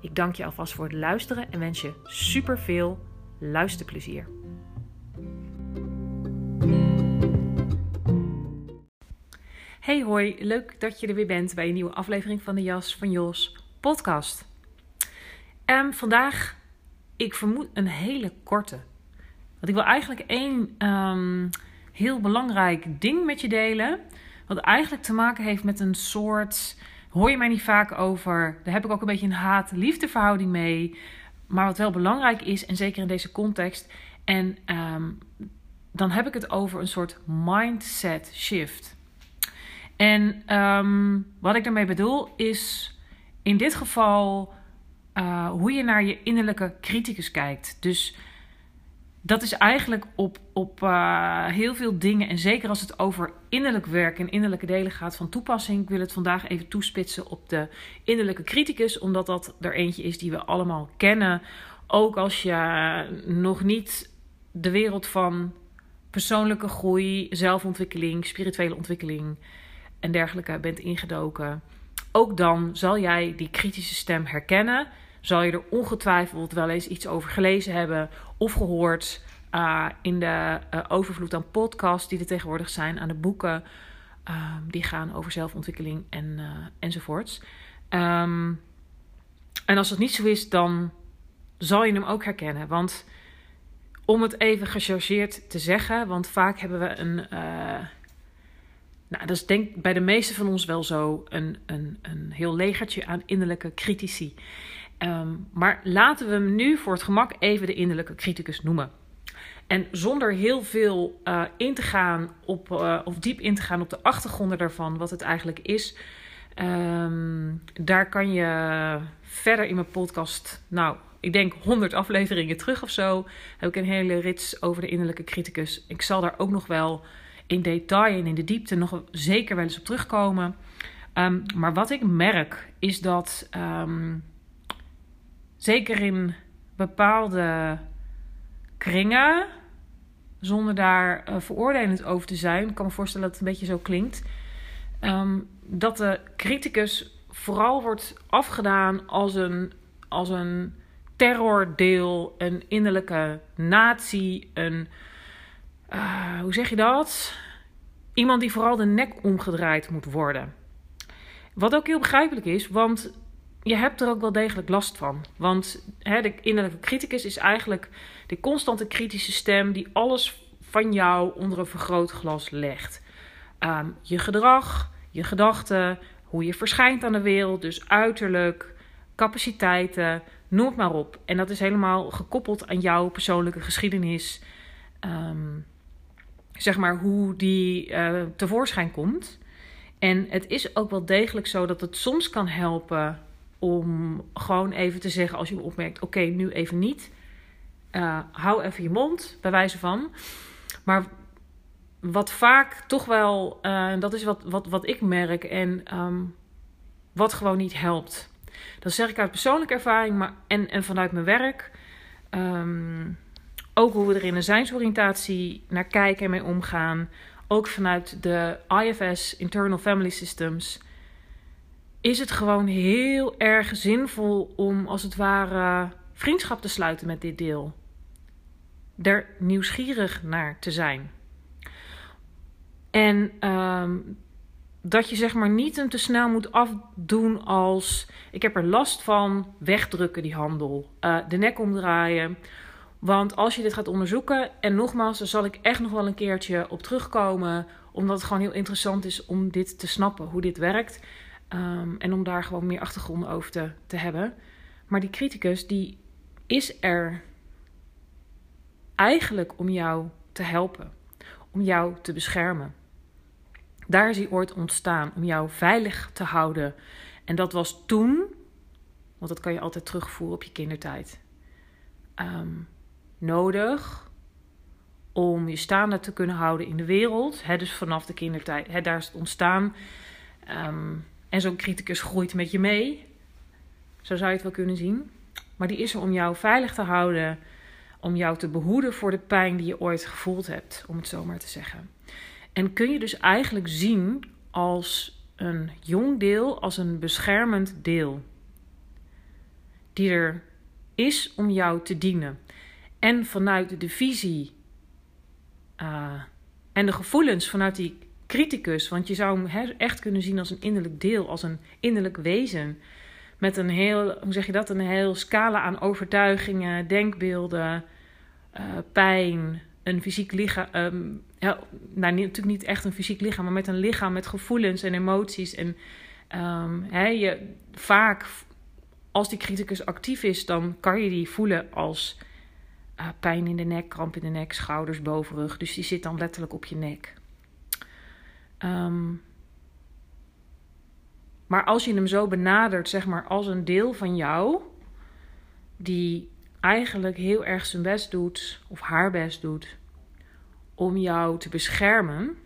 Ik dank je alvast voor het luisteren en wens je super veel luisterplezier. Hey hoi, leuk dat je er weer bent bij een nieuwe aflevering van de Jas van Jos podcast. En vandaag, ik vermoed een hele korte. Want ik wil eigenlijk één um, heel belangrijk ding met je delen. Wat eigenlijk te maken heeft met een soort hoor je mij niet vaak over. Daar heb ik ook een beetje een haat-liefde verhouding mee. Maar wat wel belangrijk is, en zeker in deze context, en um, dan heb ik het over een soort mindset shift. En um, wat ik daarmee bedoel is in dit geval uh, hoe je naar je innerlijke criticus kijkt. Dus dat is eigenlijk op, op uh, heel veel dingen, en zeker als het over innerlijk werk en innerlijke delen gaat, van toepassing. Ik wil het vandaag even toespitsen op de innerlijke criticus, omdat dat er eentje is die we allemaal kennen. Ook als je nog niet de wereld van persoonlijke groei, zelfontwikkeling, spirituele ontwikkeling en dergelijke bent ingedoken. Ook dan zal jij die kritische stem herkennen zal je er ongetwijfeld wel eens iets over gelezen hebben of gehoord. Uh, in de uh, overvloed aan podcasts die er tegenwoordig zijn, aan de boeken uh, die gaan over zelfontwikkeling en, enzovoorts. Um, en als dat niet zo is, dan zal je hem ook herkennen. Want om het even gechargeerd te zeggen, want vaak hebben we een. nou, dat is denk bij de meeste van ons wel zo een, een, een heel legertje aan innerlijke critici. Um, maar laten we hem nu voor het gemak even de innerlijke criticus noemen. En zonder heel veel uh, in te gaan op, uh, of diep in te gaan op de achtergronden daarvan, wat het eigenlijk is. Um, daar kan je verder in mijn podcast, nou, ik denk 100 afleveringen terug of zo, heb ik een hele rits over de innerlijke criticus. Ik zal daar ook nog wel in detail en in de diepte nog zeker wel eens op terugkomen. Um, maar wat ik merk is dat. Zeker in bepaalde kringen, zonder daar uh, veroordelend over te zijn, ik kan me voorstellen dat het een beetje zo klinkt, um, dat de criticus vooral wordt afgedaan als een, als een terrordeel, een innerlijke natie, een. Uh, hoe zeg je dat? Iemand die vooral de nek omgedraaid moet worden. Wat ook heel begrijpelijk is, want je hebt er ook wel degelijk last van. Want hè, de innerlijke criticus is eigenlijk de constante kritische stem die alles van jou onder een vergrootglas legt. Um, je gedrag, je gedachten, hoe je verschijnt aan de wereld, dus uiterlijk, capaciteiten, noem het maar op. En dat is helemaal gekoppeld aan jouw persoonlijke geschiedenis. Um, zeg maar hoe die uh, tevoorschijn komt. En het is ook wel degelijk zo dat het soms kan helpen om gewoon even te zeggen als je opmerkt: oké, nu even niet. Uh, hou even je mond, bij wijze van. Maar wat vaak toch wel, uh, dat is wat, wat, wat ik merk en um, wat gewoon niet helpt. Dat zeg ik uit persoonlijke ervaring maar, en, en vanuit mijn werk. Um, ook hoe we er in een zijnsoriëntatie naar kijken en mee omgaan. Ook vanuit de IFS, Internal Family Systems is het gewoon heel erg zinvol om als het ware vriendschap te sluiten met dit deel. Er nieuwsgierig naar te zijn. En um, dat je zeg maar niet hem te snel moet afdoen als ik heb er last van, wegdrukken die handel, uh, de nek omdraaien. Want als je dit gaat onderzoeken, en nogmaals, daar zal ik echt nog wel een keertje op terugkomen, omdat het gewoon heel interessant is om dit te snappen, hoe dit werkt. Um, en om daar gewoon meer achtergronden over te, te hebben. Maar die criticus, die is er eigenlijk om jou te helpen, om jou te beschermen. Daar is hij ooit ontstaan, om jou veilig te houden. En dat was toen, want dat kan je altijd terugvoeren op je kindertijd, um, nodig om je staande te kunnen houden in de wereld. He, dus vanaf de kindertijd, he, daar is het ontstaan. Um, en zo'n criticus groeit met je mee. Zo zou je het wel kunnen zien. Maar die is er om jou veilig te houden. Om jou te behoeden voor de pijn die je ooit gevoeld hebt, om het zo maar te zeggen. En kun je dus eigenlijk zien als een jong deel, als een beschermend deel. Die er is om jou te dienen. En vanuit de visie uh, en de gevoelens vanuit die criticus. Want je zou hem echt kunnen zien als een innerlijk deel, als een innerlijk wezen. Met een heel, hoe zeg je dat, een heel scala aan overtuigingen, denkbeelden, uh, pijn, een fysiek lichaam. Um, ja, nou, natuurlijk niet echt een fysiek lichaam, maar met een lichaam met gevoelens en emoties. En um, je, vaak, als die criticus actief is, dan kan je die voelen als uh, pijn in de nek, kramp in de nek, schouders, bovenrug. Dus die zit dan letterlijk op je nek. Um, maar als je hem zo benadert, zeg maar, als een deel van jou, die eigenlijk heel erg zijn best doet, of haar best doet, om jou te beschermen,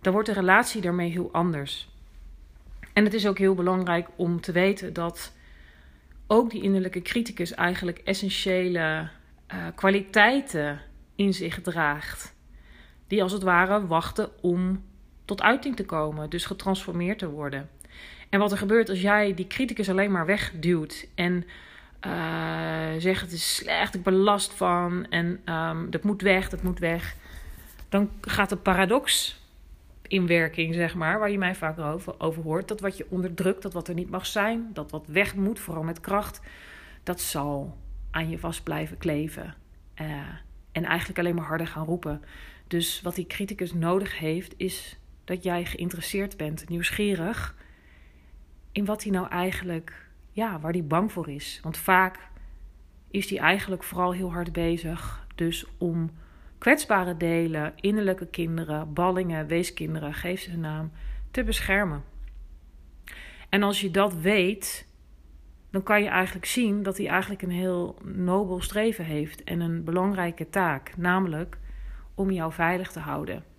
dan wordt de relatie daarmee heel anders. En het is ook heel belangrijk om te weten dat ook die innerlijke criticus eigenlijk essentiële uh, kwaliteiten in zich draagt. Die als het ware wachten om tot uiting te komen, dus getransformeerd te worden. En wat er gebeurt als jij die criticus alleen maar wegduwt en uh, zegt het is slecht, ik ben last van en um, dat moet weg, dat moet weg, dan gaat de paradox in werking, zeg maar, waar je mij vaak over, over hoort. Dat wat je onderdrukt, dat wat er niet mag zijn, dat wat weg moet, vooral met kracht, dat zal aan je vast blijven kleven. Uh, en eigenlijk alleen maar harder gaan roepen. Dus wat die criticus nodig heeft, is dat jij geïnteresseerd bent, nieuwsgierig in wat hij nou eigenlijk, ja, waar hij bang voor is. Want vaak is hij eigenlijk vooral heel hard bezig, dus om kwetsbare delen, innerlijke kinderen, ballingen, weeskinderen, geef ze een naam, te beschermen. En als je dat weet, dan kan je eigenlijk zien dat hij eigenlijk een heel nobel streven heeft en een belangrijke taak, namelijk om jou veilig te houden.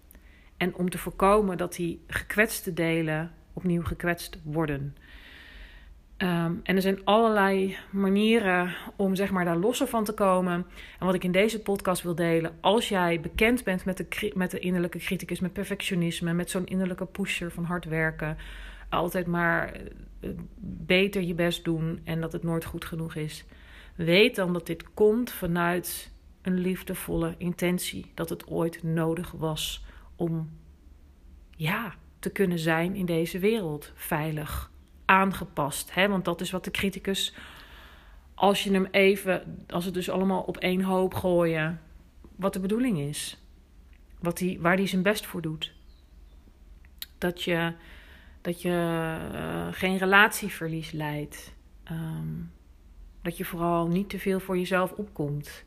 En om te voorkomen dat die gekwetste delen opnieuw gekwetst worden. Um, en er zijn allerlei manieren om zeg maar, daar losser van te komen. En wat ik in deze podcast wil delen, als jij bekend bent met de, met de innerlijke criticus, met perfectionisme, met zo'n innerlijke pusher van hard werken, altijd maar eh, beter je best doen en dat het nooit goed genoeg is. Weet dan dat dit komt vanuit een liefdevolle intentie, dat het ooit nodig was om ja, te kunnen zijn in deze wereld. Veilig, aangepast. Hè? Want dat is wat de criticus, als je hem even, als het dus allemaal op één hoop gooien, wat de bedoeling is. Wat die, waar hij zijn best voor doet. Dat je, dat je uh, geen relatieverlies leidt. Um, dat je vooral niet te veel voor jezelf opkomt.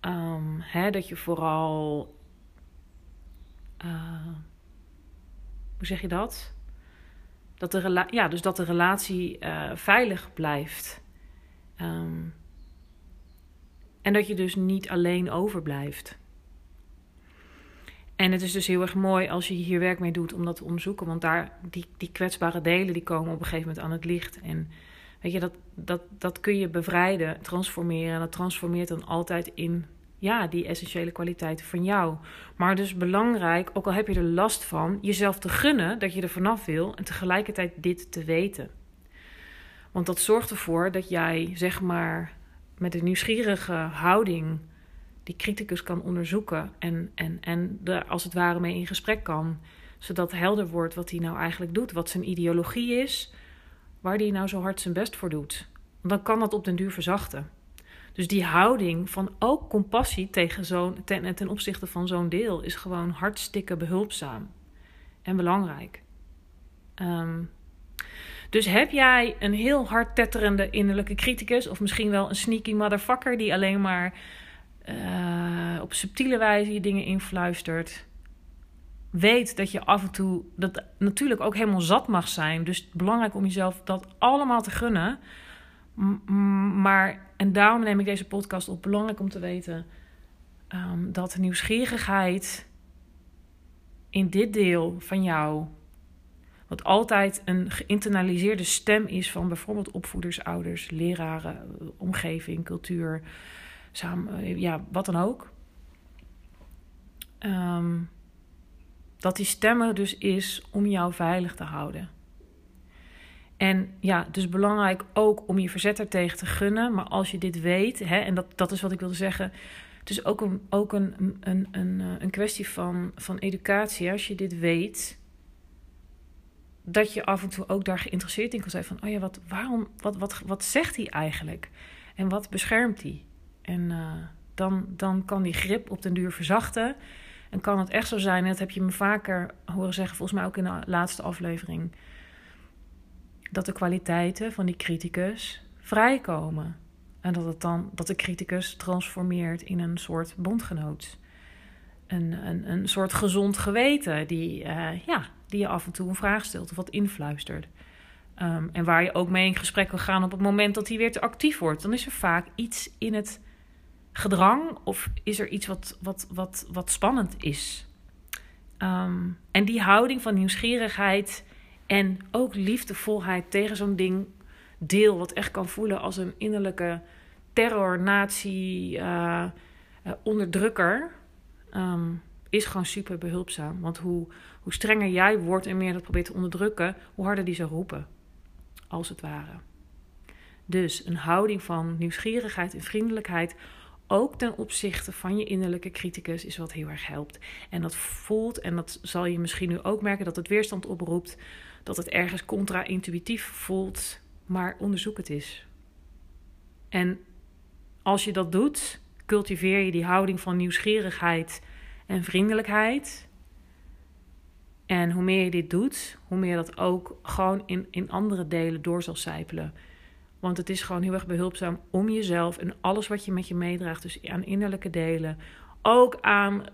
Um, hè, dat je vooral uh, hoe zeg je dat? Dat de, ja, dus dat de relatie uh, veilig blijft. Um, en dat je dus niet alleen overblijft. En het is dus heel erg mooi als je hier werk mee doet om dat te onderzoeken. Want daar, die, die kwetsbare delen die komen op een gegeven moment aan het licht. En weet je, dat, dat, dat kun je bevrijden, transformeren. En dat transformeert dan altijd in ja, die essentiële kwaliteiten van jou. Maar dus belangrijk, ook al heb je er last van, jezelf te gunnen dat je er vanaf wil en tegelijkertijd dit te weten. Want dat zorgt ervoor dat jij, zeg maar, met een nieuwsgierige houding die criticus kan onderzoeken en, en, en er als het ware mee in gesprek kan. Zodat helder wordt wat hij nou eigenlijk doet, wat zijn ideologie is, waar hij nou zo hard zijn best voor doet. Dan kan dat op den duur verzachten. Dus die houding van ook compassie tegen zo'n, ten, ten opzichte van zo'n deel is gewoon hartstikke behulpzaam en belangrijk. Ehm, dus heb jij een heel hard tetterende innerlijke criticus, of misschien wel een sneaky motherfucker die alleen maar uh, op subtiele wijze je dingen influistert? Weet dat je af en toe dat natuurlijk ook helemaal zat mag zijn. Dus belangrijk om jezelf dat allemaal te gunnen. Maar, en daarom neem ik deze podcast op, belangrijk om te weten um, dat nieuwsgierigheid in dit deel van jou, wat altijd een geïnternaliseerde stem is van bijvoorbeeld opvoeders, ouders, leraren, omgeving, cultuur, eh, ja, wat dan ook. Um, dat die stemmer dus is om jou veilig te houden. En ja, dus belangrijk ook om je verzet er tegen te gunnen. Maar als je dit weet, hè, en dat, dat is wat ik wilde zeggen. Het is ook een, ook een, een, een, eh, een kwestie van, van educatie. Als je dit weet, dat je af en toe ook daar geïnteresseerd in kan zijn. Van, oh ja, wat, waarom, wat, wat, wat zegt hij eigenlijk? En wat beschermt hij? En uh, dan, dan kan die grip op den duur verzachten. En kan het echt zo zijn, en dat heb je me vaker horen zeggen, volgens mij ook in de laatste aflevering dat de kwaliteiten van die criticus vrijkomen. En dat, het dan, dat de criticus transformeert in een soort bondgenoot. Een, een, een soort gezond geweten die, uh, ja, die je af en toe een vraag stelt of wat influistert. Um, en waar je ook mee in gesprek kan gaan op het moment dat hij weer te actief wordt. Dan is er vaak iets in het gedrang of is er iets wat, wat, wat, wat spannend is. Um, en die houding van nieuwsgierigheid en ook liefdevolheid tegen zo'n ding deel, wat echt kan voelen als een innerlijke terror, nazi, uh, uh, onderdrukker, um, is gewoon super behulpzaam. Want hoe, hoe strenger jij wordt en meer dat probeert te onderdrukken, hoe harder die zou roepen. Als het ware. Dus een houding van nieuwsgierigheid en vriendelijkheid, ook ten opzichte van je innerlijke criticus, is wat heel erg helpt. En dat voelt, en dat zal je misschien nu ook merken, dat het weerstand oproept dat het ergens contra-intuïtief voelt, maar onderzoek het eens. En als je dat doet, cultiveer je die houding van nieuwsgierigheid en vriendelijkheid. En hoe meer je dit doet, hoe meer dat ook gewoon in, in andere delen door zal sijpelen. Want het is gewoon heel erg behulpzaam om jezelf en alles wat je met je meedraagt, dus aan innerlijke delen, ook aan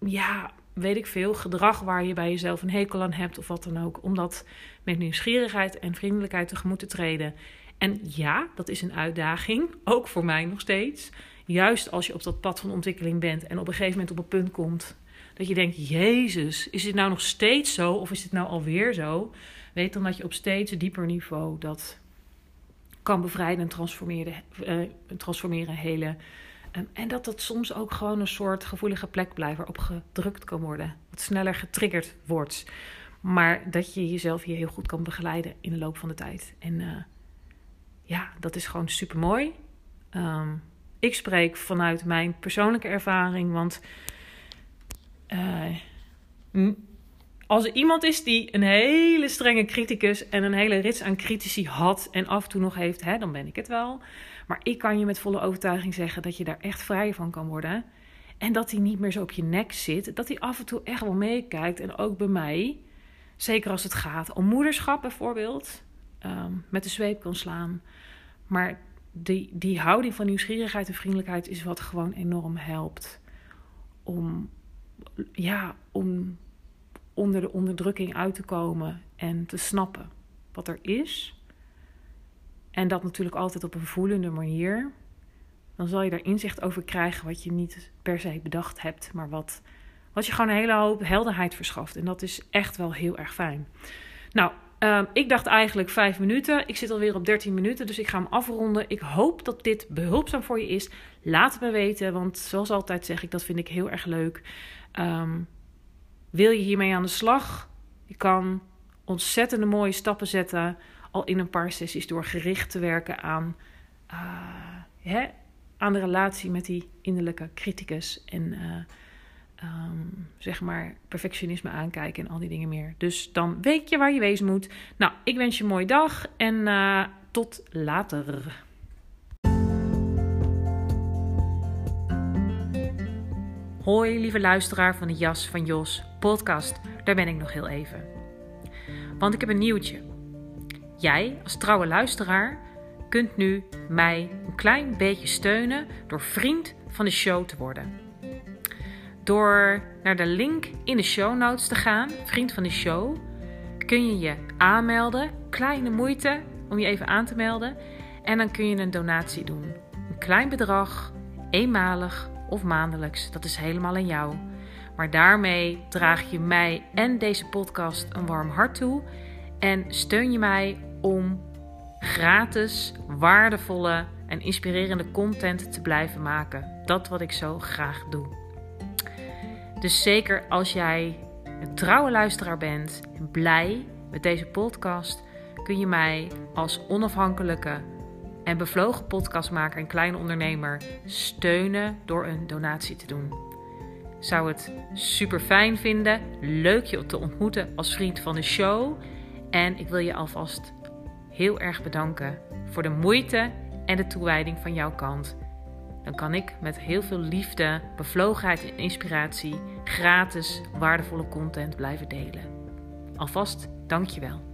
ja, weet ik veel, gedrag waar je bij jezelf een hekel aan hebt of wat dan ook. Om dat met nieuwsgierigheid en vriendelijkheid tegemoet te treden. En ja, dat is een uitdaging, ook voor mij nog steeds. Juist als je op dat pad van ontwikkeling bent en op een gegeven moment op een punt komt dat je denkt: Jezus, is dit nou nog steeds zo of is dit nou alweer zo? Weet dan dat je op steeds dieper niveau dat kan bevrijden en transformeren, uh, transformeren hele Ehm, en dat dat soms ook gewoon een soort gevoelige plek blijft waarop gedrukt kan worden. Wat sneller getriggerd wordt. Maar dat je jezelf hier heel goed kan begeleiden in de loop van de tijd. En uh, ja, dat is gewoon super mooi. Um, ik spreek vanuit mijn persoonlijke ervaring. Want uh, als er iemand is die een hele strenge criticus en een hele rits aan critici had en af en toe nog heeft, hè, dan ben ik het wel. Maar ik kan je met volle overtuiging zeggen dat je daar echt vrij van kan worden. En dat hij niet meer zo op je nek zit. Dat hij af en toe echt wel meekijkt. En ook bij mij. Zeker als het gaat om moederschap bijvoorbeeld. Um, met de zweep kan slaan. Maar die, die houding van nieuwsgierigheid en vriendelijkheid is wat gewoon enorm helpt. Om, ja, om onder de onderdrukking uit te komen en te snappen wat er is en dat natuurlijk altijd op een voelende manier. Dan zal je daar inzicht over krijgen wat je niet per se bedacht hebt, maar wat, wat je gewoon een hele hoop helderheid verschaft. En dat is echt wel heel erg fijn. Nou, uh, ik dacht eigenlijk vijf minuten. Ik zit alweer op 13 minuten, dus ik ga hem afronden. Ik hoop dat dit behulpzaam voor je is. Laat het me weten, want zoals altijd zeg ik, dat vind ik heel erg leuk. Um, wil je hiermee aan de slag? Je kan ontzettende mooie stappen zetten al in een paar sessies door gericht te werken aan, uh, hè, aan de relatie met die innerlijke criticus. En uh, ehm, zeg maar perfectionisme aankijken en al die dingen meer. Dus dan weet je waar je wezen moet. Nou, ik wens je een mooie dag en uh, tot later. Hoi, lieve luisteraar van de Jas van Jos podcast. Daar ben ik nog heel even. Want ik heb een nieuwtje. Jij, als trouwe luisteraar, kunt nu mij een klein beetje steunen door vriend van de show te worden. Door naar de link in de show notes te gaan, vriend van de show, kun je je aanmelden. Kleine moeite om je even aan te melden. En dan kun je een donatie doen. Een klein bedrag, eenmalig of maandelijks. Dat is helemaal aan jou. Maar daarmee draag je mij en deze podcast een warm hart toe. En steun je mij om gratis, waardevolle en inspirerende content te blijven maken. Dat wat ik zo graag doe. Dus zeker als jij een trouwe luisteraar bent en blij met deze podcast, kun je mij als onafhankelijke en bevlogen podcastmaker en kleine ondernemer steunen door een donatie te doen. Zou het super fijn vinden, leuk je te ontmoeten als vriend van de show. En ik wil je alvast heel erg bedanken voor de moeite en de toewijding van jouw kant. Dan kan ik met heel veel liefde, bevlogenheid en inspiratie gratis waardevolle content blijven delen. Alvast dankjewel.